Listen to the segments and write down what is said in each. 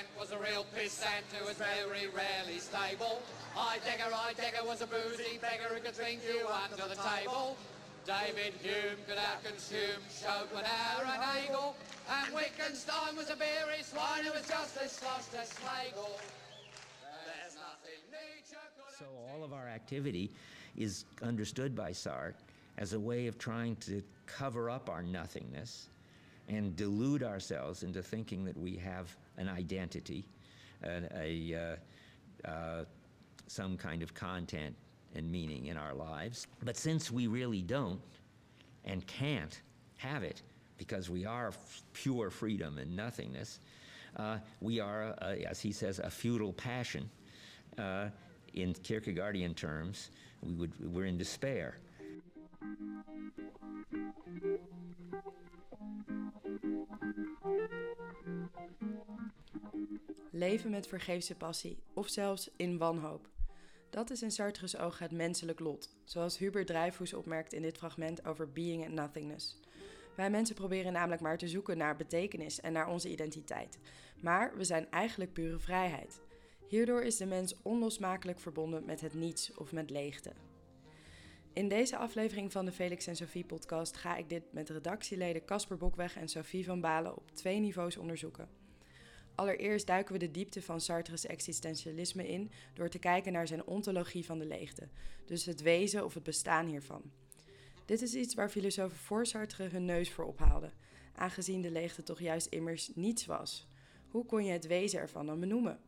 Grant was a real pissant who was very rarely stable. Heidegger, Heidegger was a boozy beggar who could drink you under the table. David Hume could outconsume Schopenhauer and Hegel. And Wittgenstein was a beery swine who was just as sloshed as Schlegel. So all of our activity is understood by Sartre as a way of trying to cover up our nothingness and delude ourselves into thinking that we have an identity, a, a uh, uh, some kind of content and meaning in our lives. But since we really don't and can't have it because we are pure freedom and nothingness, uh, we are, uh, as he says, a feudal passion. Uh, in Kierkegaardian terms, we would, we're in despair. Leven met vergeefse passie of zelfs in wanhoop. Dat is in Sartre's ogen het menselijk lot, zoals Hubert Dreyfus opmerkt in dit fragment over being and nothingness. Wij mensen proberen namelijk maar te zoeken naar betekenis en naar onze identiteit. Maar we zijn eigenlijk pure vrijheid. Hierdoor is de mens onlosmakelijk verbonden met het niets of met leegte. In deze aflevering van de Felix en Sophie podcast ga ik dit met redactieleden Casper Bokweg en Sophie van Balen op twee niveaus onderzoeken. Allereerst duiken we de diepte van Sartre's existentialisme in door te kijken naar zijn ontologie van de leegte, dus het wezen of het bestaan hiervan. Dit is iets waar filosofen voor Sartre hun neus voor ophaalden, aangezien de leegte toch juist immers niets was. Hoe kon je het wezen ervan dan benoemen?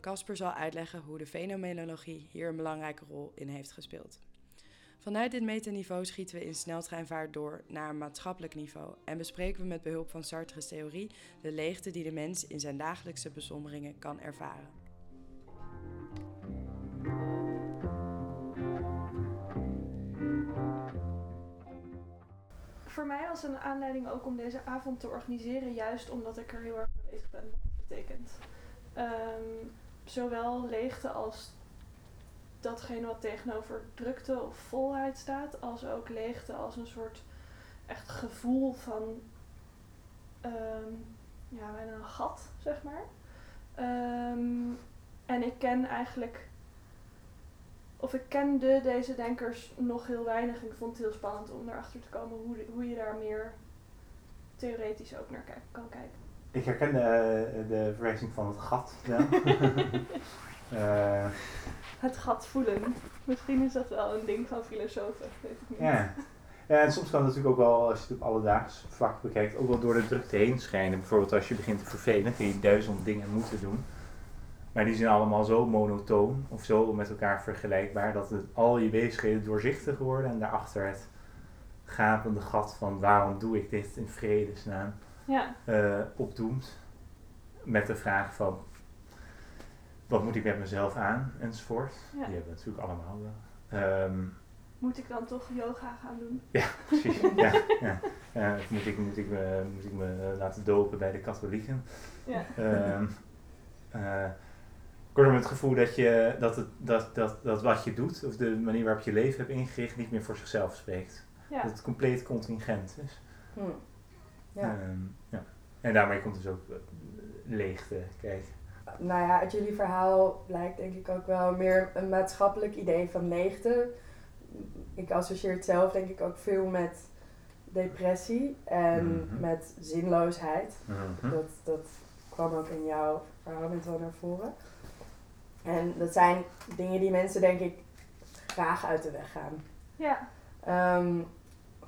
Casper zal uitleggen hoe de fenomenologie hier een belangrijke rol in heeft gespeeld. Vanuit dit metaniveau schieten we in sneltreinvaart door naar een maatschappelijk niveau en bespreken we met behulp van Sartre's theorie de leegte die de mens in zijn dagelijkse besommeringen kan ervaren. Voor mij was een aanleiding ook om deze avond te organiseren, juist omdat ik er heel erg mee bezig ben wat betekent. Ehm, zowel leegte als datgene wat tegenover drukte of volheid staat, als ook leegte als een soort echt gevoel van ehm, ja, bijna een gat, zeg maar. Ehm, en ik ken eigenlijk, of ik kende deze denkers nog heel weinig en ik vond het heel spannend om erachter te komen hoe, de- hoe je daar meer theoretisch ook naar kan kijken. Ik herken de, de verwijzing van het gat wel. Eh, Het gat voelen. Misschien is dat wel een ding van filosofen, weet ik niet. ja. ja, en soms kan het natuurlijk ook wel, als je het op alledaags vlak bekijkt, ook wel door de drukte heen schijnen. Bijvoorbeeld als je begint te vervelen, kun je duizend dingen moeten doen. Maar die zijn allemaal zo monotoon of zo met elkaar vergelijkbaar dat het, al je bezigheden doorzichtig worden en daarachter het gapende gat van waarom doe ik dit in vredesnaam Ja, eh opdoemt. Met de vraag van wat moet ik met mezelf aan enzovoort. Ja. Die hebben we natuurlijk allemaal wel. Ehm, moet ik dan toch yoga gaan doen? ja, precies. ja, ja. Moet, ik, moet, ik me, moet ik me laten dopen bij de katholieken? Ja. Ehm eh, kortom, het gevoel dat, je, dat, het, dat, dat, dat wat je doet, of de manier waarop je leven hebt ingericht, niet meer voor zichzelf spreekt. Ja. Dat het compleet contingent is. Hm. Ja. Ehm, ja. En daarmee komt dus ook eh, leegte kijken. Nou ja, uit jullie verhaal blijkt denk ik ook wel meer een maatschappelijk idee van leegte. Ik associeer het zelf denk ik ook veel met depressie en Mhm. met zinloosheid. Mhm. Dat, dat kwam ook in jouw verhaal net wel naar voren. En dat zijn dingen die mensen denk ik graag uit de weg gaan. Ja. Ehm,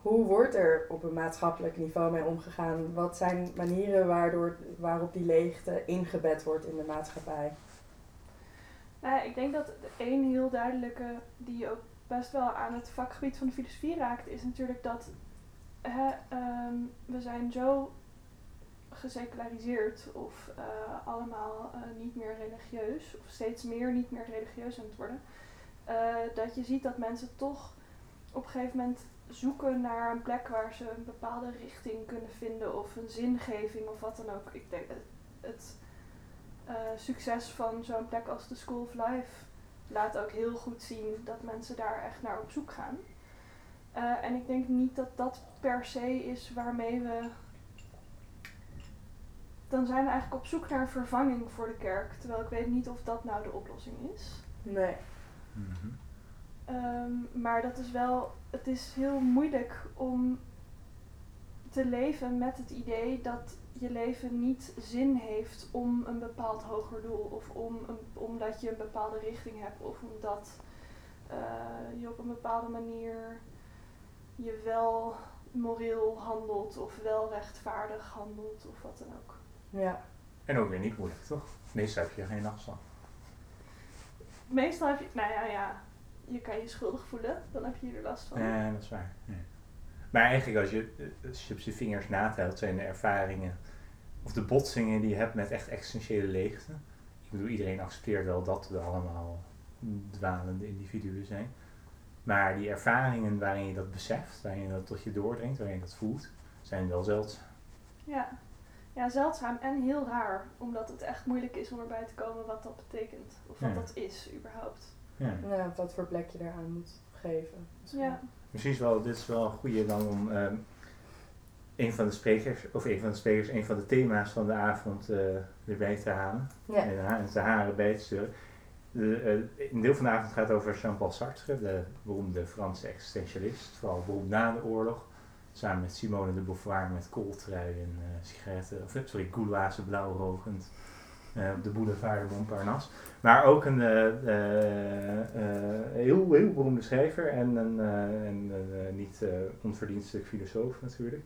hoe wordt er op een maatschappelijk niveau mee omgegaan? Wat zijn manieren waardoor, waarop die leegte ingebed wordt in de maatschappij? Ja, ik denk dat één heel duidelijke, die ook best wel aan het vakgebied van de filosofie raakt, is natuurlijk dat ehm, we zijn zo geseculariseerd of eh, allemaal eh, niet meer religieus, of steeds meer niet meer religieus aan het worden, eh, dat je ziet dat mensen toch op een gegeven moment zoeken naar een plek waar ze een bepaalde richting kunnen vinden of een zingeving of wat dan ook. Ik denk het, het eh, succes van zo'n plek als de School of Life laat ook heel goed zien dat mensen daar echt naar op zoek gaan. Eh, en ik denk niet dat dat per se is waarmee we dan zijn we eigenlijk op zoek naar een vervanging voor de kerk. Terwijl ik weet niet of dat nou de oplossing is. Nee. Mhm. Ehm, maar dat is wel, het is heel moeilijk om te leven met het idee dat je leven niet zin heeft om een bepaald hoger doel. Of om een, omdat je een bepaalde richting hebt. Of omdat eh, je op een bepaalde manier je wel moreel handelt. Of wel rechtvaardig handelt. Of wat dan ook. Ja. En ook weer niet moeilijk, toch? Meestal heb je geen last van. Meestal heb je, nou ja, ja, je kan je schuldig voelen. Dan heb je er last van. Ja, dat is waar. Ja. Maar eigenlijk als je, als je op je vingers natelt, zijn de ervaringen of de botsingen die je hebt met echt essentiële leegte. Ik bedoel, iedereen accepteert wel dat we allemaal dwalende individuen zijn. Maar die ervaringen waarin je dat beseft, waarin je dat tot je doordringt, waarin je dat voelt, zijn wel zeldzaam. Ja. ja, zeldzaam en heel raar. Omdat het echt moeilijk is om erbij te komen wat dat betekent. Of wat Ja. dat is, überhaupt. Ja. Ja, wat voor plek je eraan moet geven. misschien. Ja. Is wel, dit is wel een goede dan om ehm, een van de sprekers, of een van de sprekers, een van de thema's van de avond eh, erbij te halen. Ja. En de haren bij te sturen. De, eh, een deel van de avond gaat over Jean-Paul Sartre, de beroemde Franse existentialist, vooral beroemd na de oorlog. Samen met Simone de Beauvoir met kooltrui en eh, sigaretten, of sorry, blauw rokend eh, op de boulevard de Montparnasse. Maar ook een eh, eh, eh, heel, heel beroemde schrijver en een, eh, en eh, niet eh, onverdienstelijk filosoof natuurlijk.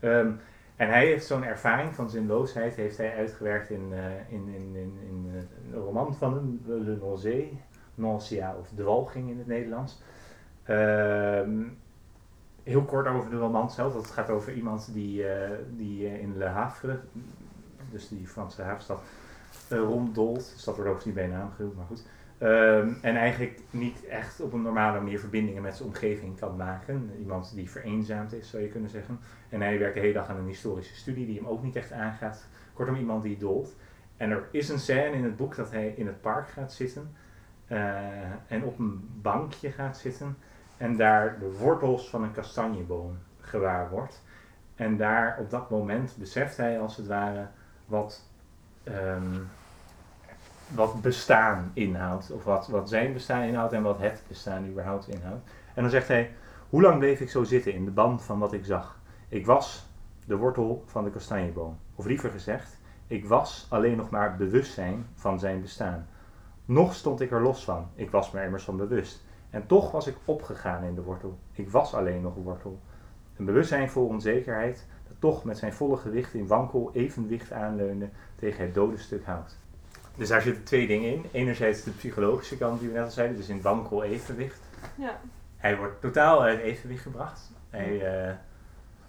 Ehm, en hij heeft zo'n ervaring van zinloosheid heeft hij uitgewerkt in, eh, in, in, in, eh, een roman van hem, Le Nausée, Nausea of Dwalging in het Nederlands. Ehm, heel kort over de roman zelf. Dat gaat over iemand die, eh, die eh, in Le Havre, dus die Franse havenstad, eh ronddolt. De stad wordt overigens niet bij naam genoemd, maar goed. Ehm, en eigenlijk niet echt op een normale manier verbindingen met zijn omgeving kan maken. Iemand die vereenzaamd is, zou je kunnen zeggen. En hij werkt de hele dag aan een historische studie die hem ook niet echt aangaat. Kortom, iemand die dolt. En er is een scène in het boek dat hij in het park gaat zitten. eh, en op een bankje gaat zitten. En daar de wortels van een kastanjeboom gewaar wordt. En daar op dat moment beseft hij als het ware wat, ehm, wat bestaan inhoudt. Of wat, wat zijn bestaan inhoudt en wat het bestaan überhaupt inhoudt. En dan zegt hij, hoe lang bleef ik zo zitten in de band van wat ik zag? Ik was de wortel van de kastanjeboom. Of liever gezegd, ik was alleen nog maar bewustzijn van zijn bestaan. Nog stond ik er los van, ik was me immers van bewust. En toch was ik opgegaan in de wortel. Ik was alleen nog wortel. Een bewustzijn vol onzekerheid, toch met zijn volle gewicht in wankel evenwicht aanleunde tegen het dode stuk hout. Dus daar zitten twee dingen in. Enerzijds de psychologische kant die we net al zeiden, dus in wankel evenwicht. Ja, Hij wordt totaal uit evenwicht gebracht. Hij, eh,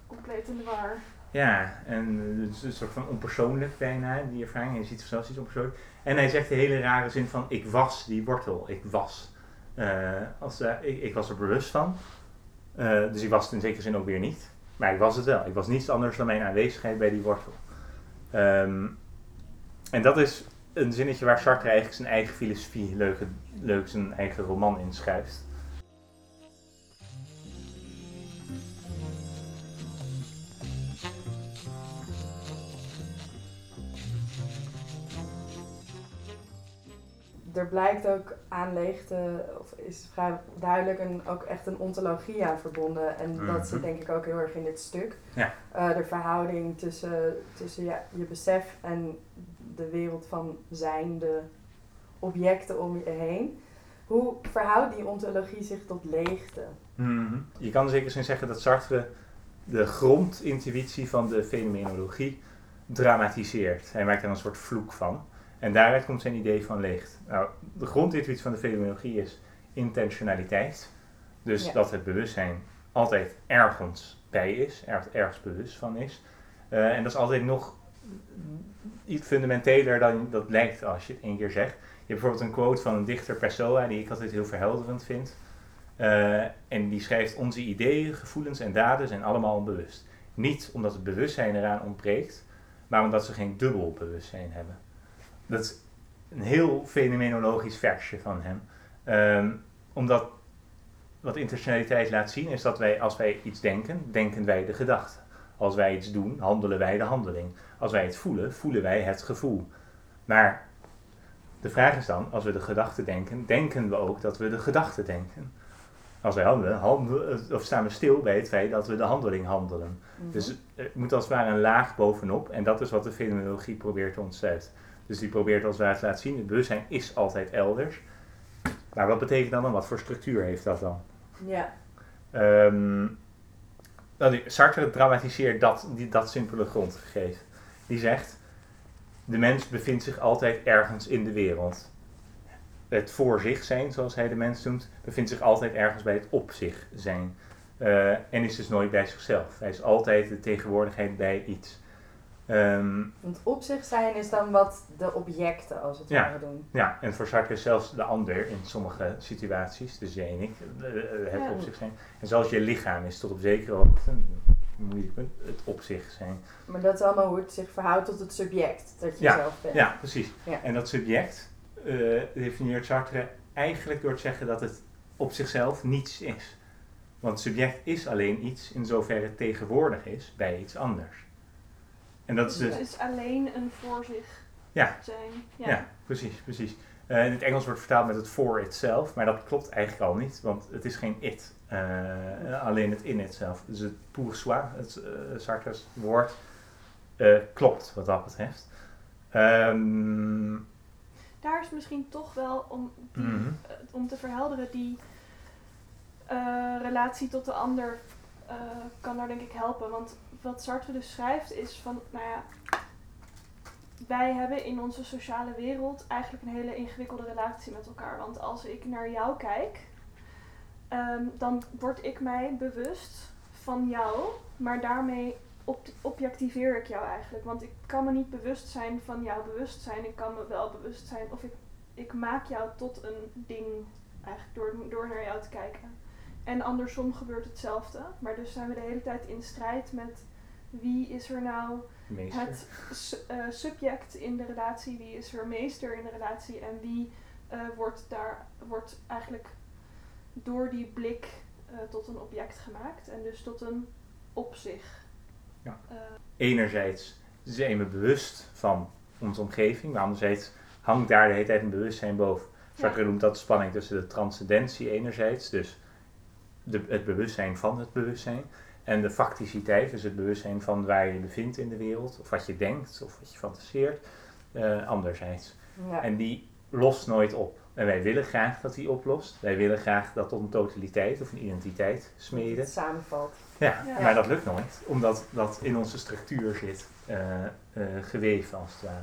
compleet in de war. ja, en het is een soort van onpersoonlijk bijna, die ervaring. Je ziet zichzelf iets onpersoonlijk. En hij zegt de hele rare zin van, ik was die wortel, ik was. Eh, als, eh, ik, ik was er bewust van. Dus ik was het in zekere zin ook weer niet. Maar ik was het wel. Ik was niets anders dan mijn aanwezigheid bij die wortel. Ehm, en dat is een zinnetje waar Sartre eigenlijk zijn eigen filosofie leuk, leuk zijn eigen roman in. Er blijkt ook aan leegte, of is vrij duidelijk een, ook echt een ontologie aan verbonden. En dat zit Mhm. denk ik ook heel erg in dit stuk. Ja. Eh, de verhouding tussen, tussen ja, je besef en de wereld van zijn, de objecten om je heen. Hoe verhoudt die ontologie zich tot leegte? Mhm. Je kan zeker zin zeggen dat Sartre de grondintuïtie van de fenomenologie dramatiseert. Hij maakt er een soort vloek van. En daaruit komt zijn idee van leegte. Nou, de grondintuïtie van de fenomenologie is intentionaliteit. Dus Ja. dat het bewustzijn altijd ergens bij is, er, ergens bewust van is. Eh, en dat is altijd nog iets fundamenteler dan dat lijkt als je het één keer zegt. Je hebt bijvoorbeeld een quote van een dichter Pessoa, die ik altijd heel verhelderend vind. Eh, en die schrijft: Onze ideeën, gevoelens en daden zijn allemaal onbewust. Niet omdat het bewustzijn eraan ontbreekt, maar omdat ze geen dubbel bewustzijn hebben. Dat is een heel fenomenologisch versje van hem. Ehm, omdat wat intentionaliteit laat zien, is dat wij, als wij iets denken, denken wij de gedachte. Als wij iets doen, handelen wij de handeling. Als wij het voelen, voelen wij het gevoel. Maar de vraag is dan, als we de gedachte denken, denken we ook dat we de gedachte denken. Als wij handelen, handelen of staan we stil bij het feit dat we de handeling handelen. Mhm. Dus er moet als het ware een laag bovenop. En dat is wat de fenomenologie probeert te ontsluiten. Dus die probeert als het ware te laten zien, het bewustzijn is altijd elders. Maar wat betekent dat dan? Wat voor structuur heeft dat dan? Ja. Die- Sartre dramatiseert dat, die, dat simpele grondgegeven. Die zegt, de mens bevindt zich altijd ergens in de wereld. Het voor zich zijn, zoals hij de mens noemt, bevindt zich altijd ergens bij het op zich zijn. Eh, en is dus nooit bij zichzelf. Hij is altijd de tegenwoordigheid bij iets. Ehm, Want op zich zijn is dan wat de objecten als het Ja. ware doen. Ja, en voor Sartre is zelfs de ander in sommige situaties, dus jij en ik, eh, eh, het Ja. op zich zijn. En zelfs je lichaam is tot op zekere hoogte, een moeilijk punt, het op zich zijn. Maar dat is allemaal hoe het zich verhoudt tot het subject dat je Ja, zelf bent. Ja, precies. Ja. En dat subject eh, definieert Sartre eigenlijk door te zeggen dat het op zichzelf niets is. Want subject is alleen iets in zoverre het tegenwoordig is bij iets anders. En dat is Dus het is alleen een voor zich Ja. zijn. Ja, precies, precies. Eh, in het Engels wordt vertaald met het for itself, maar dat klopt eigenlijk al niet, want het is geen it. Eh, alleen het in itself. Dus het pour soi, het uh, Sartre's woord, eh, klopt wat dat betreft. Ehm, Daar is misschien toch wel om, die, mhm. eh, om te verhelderen die eh, relatie tot de ander eh, kan daar denk ik helpen. Want wat Sartre dus schrijft is van, nou ja, wij hebben in onze sociale wereld eigenlijk een hele ingewikkelde relatie met elkaar. Want als ik naar jou kijk, ehm, dan word ik mij bewust van jou, maar daarmee op- objectiveer ik jou eigenlijk. Want ik kan me niet bewust zijn van jouw bewustzijn. Ik kan me wel bewust zijn of ik, ik maak jou tot een ding eigenlijk door, door naar jou te kijken. En andersom gebeurt hetzelfde. Maar dus zijn we de hele tijd in strijd met wie is er nou meester. het su- eh, subject in de relatie, wie is er meester in de relatie en wie eh, wordt daar wordt eigenlijk door die blik eh, tot een object gemaakt en dus tot een op zich. Ja. Enerzijds zijn we bewust van onze omgeving, maar anderzijds hangt daar de hele tijd een bewustzijn boven. Sartre noemt dat de spanning tussen de transcendentie enerzijds, dus de, het bewustzijn van het bewustzijn, en de facticiteit, dus het bewustzijn van waar je je bevindt in de wereld, of wat je denkt, of wat je fantaseert, eh, anderzijds. Ja. En die lost nooit op. En wij willen graag dat die oplost. Wij willen graag dat tot een totaliteit of een identiteit Dat smeden. het samenvalt. Ja, Ja. maar dat lukt nooit, omdat dat in onze structuur zit, eh, eh, geweven als het ware.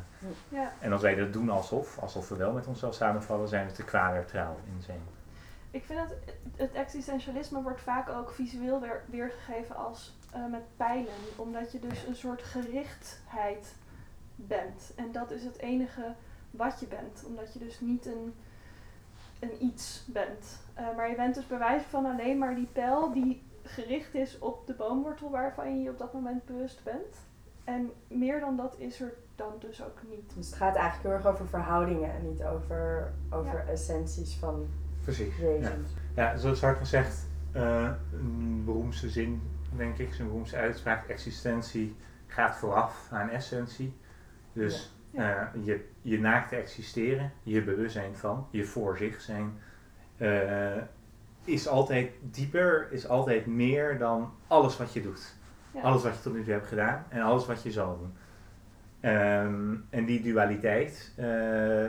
ja. En als wij dat doen alsof, alsof we wel met onszelf samenvallen, zijn we te kwader trouw in zijn. Ik vind dat het existentialisme wordt vaak ook visueel weer, weergegeven als eh, met pijlen, omdat je dus een soort gerichtheid bent. En dat is het enige wat je bent, omdat je dus niet een, een iets bent. Eh, maar je bent dus bij wijze van alleen maar die pijl die gericht is op de boomwortel waarvan je je op dat moment bewust bent. En meer dan dat is er dan dus ook niet. Dus het gaat eigenlijk heel erg over verhoudingen en niet over, over essenties van Precies. wezens. Ja, zoals Sartre zegt, eh, een beroemdste zin, denk ik, zijn beroemdste uitspraak, existentie gaat vooraf aan essentie. Dus Ja. eh, je, je naakte existeren, je bewustzijn van, je voor zich zijn, eh, is altijd dieper, is altijd meer dan alles wat je doet. Ja. Alles wat je tot nu toe hebt gedaan en alles wat je zal doen. Ehm, en die dualiteit eh,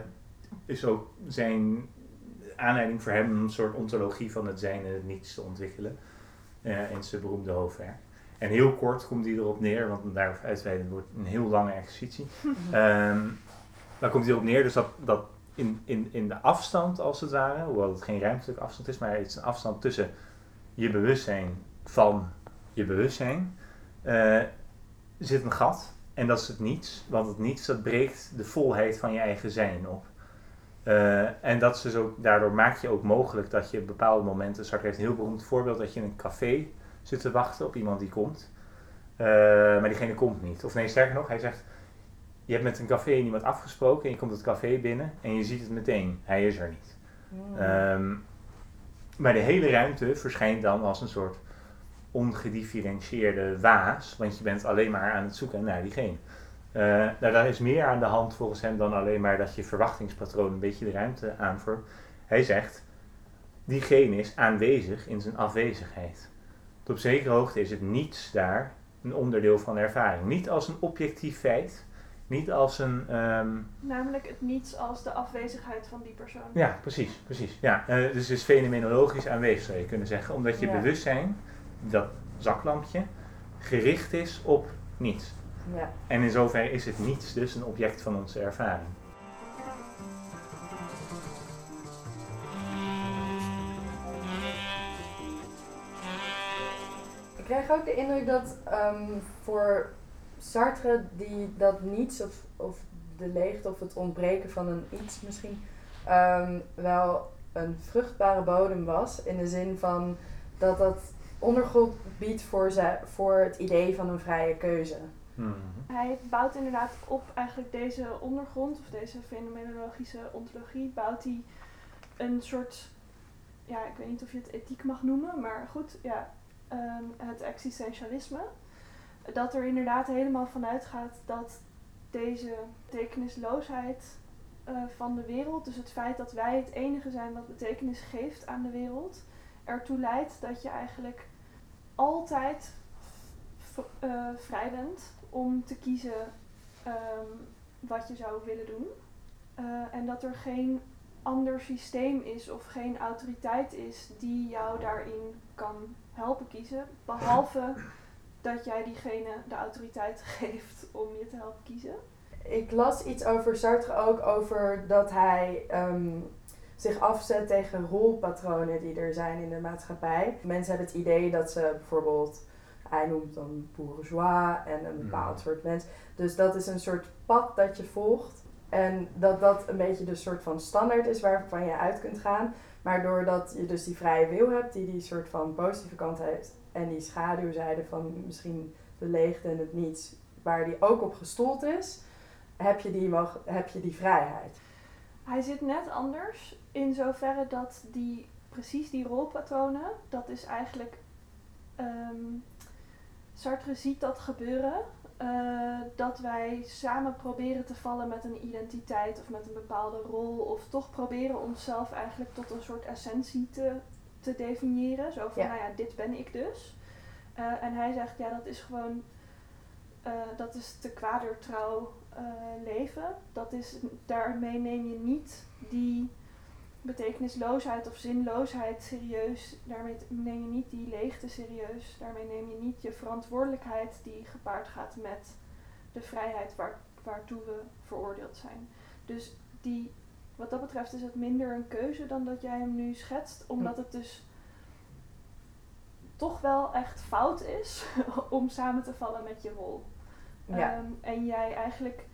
is ook zijn aanleiding voor hem om een soort ontologie van het zijn en het niets te ontwikkelen eh, in zijn beroemde hoofdwerk. En heel kort komt hij erop neer, want daarover uitweiden wordt een heel lange exercitie. Ehm daar komt hij erop neer, dus dat, dat in, in, in de afstand als het ware, hoewel het geen ruimtelijke afstand is, maar het is een afstand tussen je bewustzijn van je bewustzijn, eh, zit een gat. En dat is het niets, want het niets dat breekt de volheid van je eigen zijn op. Eh, en dat is dus ook, daardoor maak je ook mogelijk dat je op bepaalde momenten, Sartre heeft een heel beroemd voorbeeld, dat je in een café zit te wachten op iemand die komt. Eh, maar diegene komt niet. Of nee, sterker nog, hij zegt, je hebt met een café iemand afgesproken en je komt het café binnen en je ziet het meteen, hij is er niet. Mm. Ehm, maar de hele ruimte verschijnt dan als een soort ongedifferentieerde waas, want je bent alleen maar aan het zoeken naar diegene. Uh, nou, daar is meer aan de hand volgens hem dan alleen maar dat je verwachtingspatroon een beetje de ruimte aanvoert. Hij zegt, diegene is aanwezig in zijn afwezigheid. Tot op zekere hoogte is het niets daar een onderdeel van ervaring. Niet als een objectief feit, niet als een. Ehm, Namelijk het niets als de afwezigheid van die persoon. Ja, precies, precies. Ja, uh, dus het is fenomenologisch aanwezig zou je kunnen zeggen, omdat je bewustzijn, dat zaklampje, gericht is op niets. Ja. En in zoverre is het niets dus een object van onze ervaring. Ik krijg ook de indruk dat um, voor Sartre die dat niets of, of de leegte of het ontbreken van een iets misschien um, wel een vruchtbare bodem was. In de zin van dat dat ondergrond biedt voor, ze, voor het idee van een vrije keuze. Mhm. Hij bouwt inderdaad op eigenlijk deze ondergrond, of deze fenomenologische ontologie, bouwt hij een soort, ja, ik weet niet of je het ethiek mag noemen, maar goed, ja, um, het existentialisme. Dat er inderdaad helemaal vanuit gaat dat deze betekenisloosheid uh, van de wereld, dus het feit dat wij het enige zijn wat betekenis geeft aan de wereld, ertoe leidt dat je eigenlijk altijd uh, vrij bent om te kiezen um, wat je zou willen doen. Uh, en dat er geen ander systeem is of geen autoriteit is die jou daarin kan helpen kiezen. Behalve dat jij diegene de autoriteit geeft om je te helpen kiezen. Ik las iets over Sartre ook over dat hij um, zich afzet tegen rolpatronen die er zijn in de maatschappij. Mensen hebben het idee dat ze bijvoorbeeld hij noemt dan bourgeois en een bepaald mm. soort mens. Dus dat is een soort pad dat je volgt. En dat dat een beetje de soort van standaard is waarvan je uit kunt gaan. Maar doordat je dus die vrije wil hebt, die die soort van positieve kant heeft. En die schaduwzijde van misschien de leegte en het niets, waar die ook op gestoeld is, heb je die, mag, heb je die vrijheid. Hij zit net anders in zoverre dat die, precies die rolpatronen, dat is eigenlijk ehm, Sartre ziet dat gebeuren. Uh, dat wij samen proberen te vallen met een identiteit of met een bepaalde rol. Of toch proberen onszelf eigenlijk tot een soort essentie te, te definiëren. Zo van, nou ja, dit ben ik dus. Uh, en hij zegt, ja, dat is gewoon, uh, dat is te kwadertrouw leven. Dat is, daarmee neem je niet die betekenisloosheid of zinloosheid serieus. Daarmee neem je niet die leegte serieus. Daarmee neem je niet je verantwoordelijkheid die gepaard gaat met de vrijheid waar, waartoe we veroordeeld zijn. Dus die, wat dat betreft is het minder een keuze dan dat jij hem nu schetst, omdat het dus toch wel echt fout is om samen te vallen met je rol. Ja. Um, en jij eigenlijk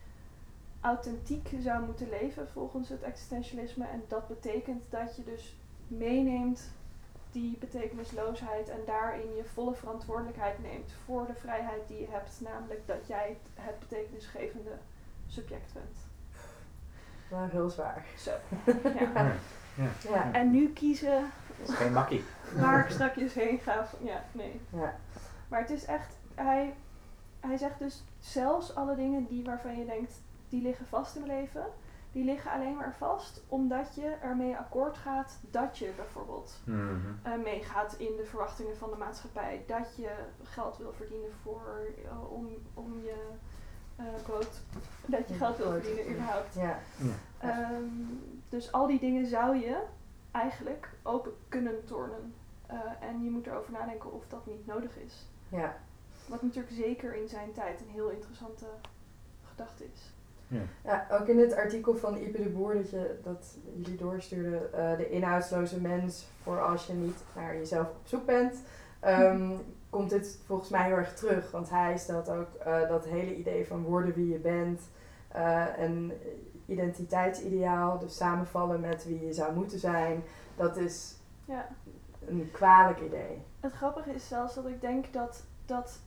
authentiek zou moeten leven volgens het existentialisme. En dat betekent dat je dus meeneemt die betekenisloosheid en daarin je volle verantwoordelijkheid neemt voor de vrijheid die je hebt, namelijk dat jij het betekenisgevende subject bent. Maar heel zwaar. Zo. Ja. Ja. ja. En nu kiezen. Dat is geen makkie. Waar ik straks heen ga. Ja, nee. Ja. Maar het is echt. Hij, hij zegt dus zelfs alle dingen die waarvan je denkt die liggen vast in mijn leven. Die liggen alleen maar vast omdat je ermee akkoord gaat dat je bijvoorbeeld mm meegaat in de verwachtingen van de maatschappij. Dat je geld wil verdienen voor, uh, om, om je uh. Dat je geld wil verdienen überhaupt. Ja. Um, dus al die dingen zou je eigenlijk open kunnen tornen. en je moet erover nadenken of dat niet nodig is. Ja. Wat natuurlijk zeker in zijn tijd een heel interessante gedachte is. Ja. ja. ook in het artikel van Ipe de Boer dat, je, dat jullie doorstuurden, uh, de inhoudsloze mens voor als je niet naar jezelf op zoek bent, um, komt dit volgens mij heel erg terug. Want hij stelt ook uh, dat hele idee van worden wie je bent, uh, een identiteitsideaal, dus samenvallen met wie je zou moeten zijn, dat is ja. een kwalijk idee. Het grappige is zelfs dat ik denk dat dat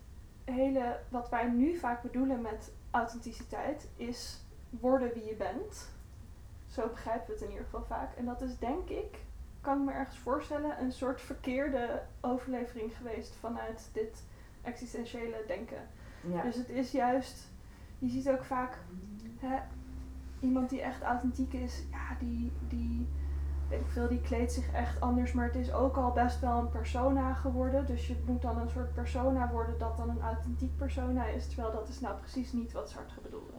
hele, wat wij nu vaak bedoelen met authenticiteit is worden wie je bent. Zo begrijpen we het in ieder geval vaak. En dat is denk ik kan ik me ergens voorstellen, een soort verkeerde overlevering geweest vanuit dit existentiële denken. Ja. Dus het is juist, je ziet ook vaak hè, iemand die echt authentiek is, ja, die, die, weet ik veel, die kleedt zich echt anders, maar het is ook al best wel een persona geworden. Dus je moet dan een soort persona worden dat dan een authentiek persona is, terwijl dat is nou precies niet wat Sartre bedoelde.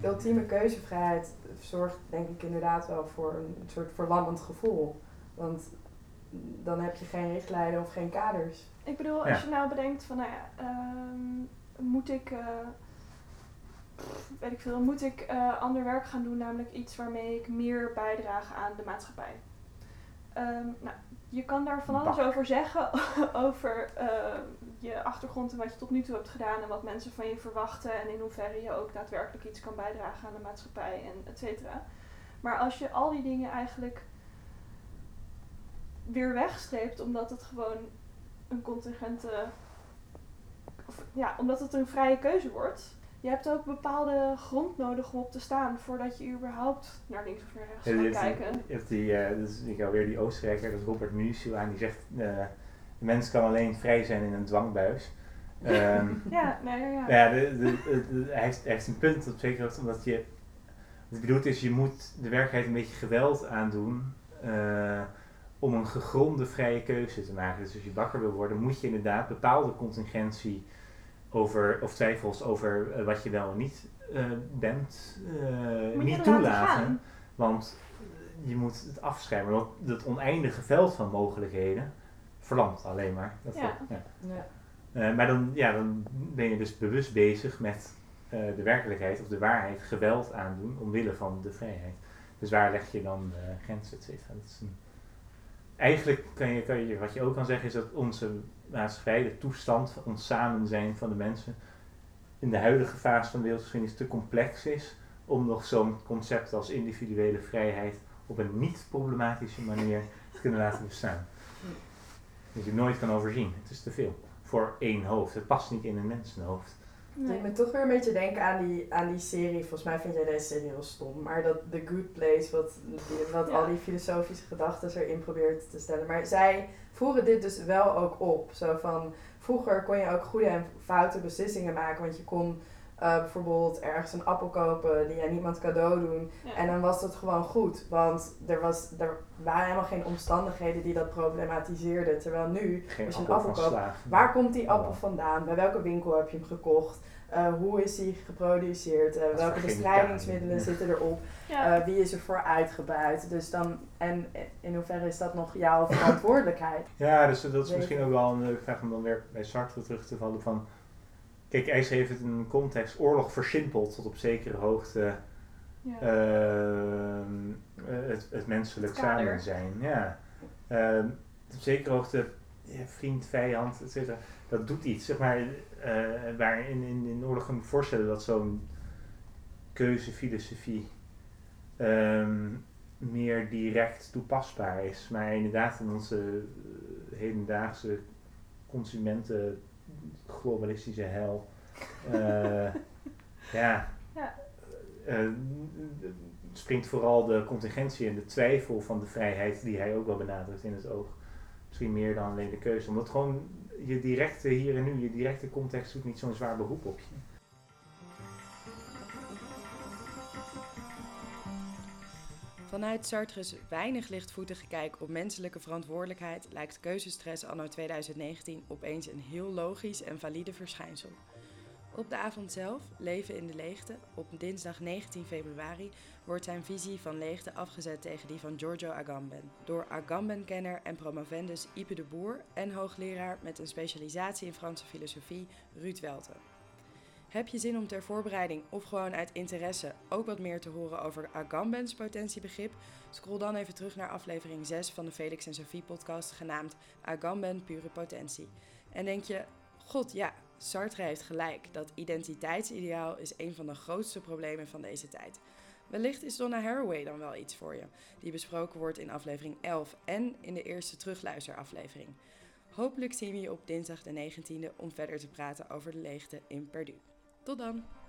De ultieme keuzevrijheid zorgt denk ik inderdaad wel voor een soort verlammend gevoel. Want dan heb je geen richtlijnen of geen kaders. Ik bedoel, als Ja. je nou bedenkt van, nou ja, ehm, moet ik, eh, weet ik veel, moet ik eh, ander werk gaan doen, namelijk iets waarmee ik meer bijdraag aan de maatschappij. Ehm, nou, je kan daar van alles Bak. over zeggen, over ehm, je achtergrond en wat je tot nu toe hebt gedaan en wat mensen van je verwachten en in hoeverre je ook daadwerkelijk iets kan bijdragen aan de maatschappij en et cetera. Maar als je al die dingen eigenlijk weer wegstreept, omdat het gewoon een contingente. Ja, omdat het een vrije keuze wordt. Je hebt ook bepaalde grond nodig om op te staan voordat je überhaupt naar links of naar rechts Ja, gaat die- kijken. hebt die, eh, dus ik hou weer die Oostenrijker, dat is Robert Municio aan, die zegt, eh, de mens kan alleen vrij zijn in een dwangbuis. Ehm, Ja, nee, ja, ja. Ja, de, de, de- de- hij, heeft, hij heeft een punt op zeker hoogte, omdat je. Wat ik bedoel is, je moet de werkelijkheid een beetje geweld aandoen. eh, om een gegronde vrije keuze te maken. Dus als je wakker wil worden, moet je inderdaad bepaalde contingentie over, of twijfels over eh, wat je wel en niet eh, bent, eh, niet laten toelaten. Want je moet het afschermen. Want dat oneindige veld van mogelijkheden verlamt alleen maar. Dat Ja. ja. Ja. Eh, maar dan, ja, dan ben je dus bewust bezig met eh, de werkelijkheid of de waarheid geweld aandoen omwille van de vrijheid. Dus waar leg je dan de grenzen, et cetera. Dat is een- Eigenlijk kan je, kan je, wat je ook kan zeggen is dat onze maatschappij, de toestand van ons samen zijn van de mensen, in de huidige fase van de wereldgeschiedenis te complex is om nog zo'n concept als individuele vrijheid op een niet-problematische manier te kunnen laten bestaan. Dat je nooit kan overzien. Het is te veel voor één hoofd. Het past niet in een mensenhoofd. Het Nee. doet me toch weer een beetje denken aan die, aan die serie. Volgens mij vind jij deze serie heel stom. Maar dat The Good Place, wat, die- wat Ja. al die filosofische gedachten erin probeert te stellen. Maar zij voeren dit dus wel ook op. Zo van, vroeger kon je ook goede en foute beslissingen maken. Want je kon eh, bijvoorbeeld ergens een appel kopen die je aan niemand cadeau doen. Ja. En dan was dat gewoon goed. Want er, was, er waren helemaal geen omstandigheden die dat problematiseerden. Terwijl nu, Geen als je een appel koopt. Waar komt die appel vandaan? Bij welke winkel heb je hem gekocht? Eh, hoe is die geproduceerd? Eh, welke bestrijdingsmiddelen zitten erop? Ja. Eh, wie is ervoor uitgebuit? Dus dan, en in hoeverre is dat nog jouw verantwoordelijkheid? Ja, dus dat is Weet misschien ook wel een leuke vraag om dan weer bij Sartre terug te vallen van... Kijk, IJzer heeft het in een context oorlog versimpeld tot op zekere hoogte ja. ehm, eh, het, het menselijk Het samen zijn. Ja. Ehm, op zekere hoogte vriend, vijand, et cetera. Dat doet iets. Zeg maar, eh, waar in, in, oorlog kan ik me voorstellen dat zo'n keuzefilosofie ehm, meer direct toepasbaar is. Maar inderdaad in onze eh, hedendaagse consumenten globalistische hel. eh, ja. Ja. springt vooral de contingentie en de twijfel van de vrijheid die hij ook wel benadrukt in het oog. Misschien meer dan alleen de keuze. Omdat gewoon je directe hier en nu, je directe context doet niet zo'n zwaar beroep op je. Vanuit Sartre's weinig lichtvoetige kijk op menselijke verantwoordelijkheid lijkt keuzestress anno 2019 opeens een heel logisch en valide verschijnsel. Op de avond zelf, Leven in de Leegte, op dinsdag 19 februari, wordt zijn visie van leegte afgezet tegen die van Giorgio Agamben. Door Agamben-kenner en promovendus Ipe de Boer en hoogleraar met een specialisatie in Franse filosofie Ruud Welte. Heb je zin om ter voorbereiding of gewoon uit interesse ook wat meer te horen over Agambens potentiebegrip? Scroll dan even terug naar aflevering 6 van de Felix en Sophie podcast genaamd Agamben pure potentie. En denk je, god ja, Sartre heeft gelijk, dat identiteitsideaal is een van de grootste problemen van deze tijd. Wellicht is Donna Haraway dan wel iets voor je, die besproken wordt in aflevering 11 en in de eerste terugluisteraflevering. Hopelijk zien we je op dinsdag de 19e om verder te praten over de leegte in Perdu. Tot Tot dan!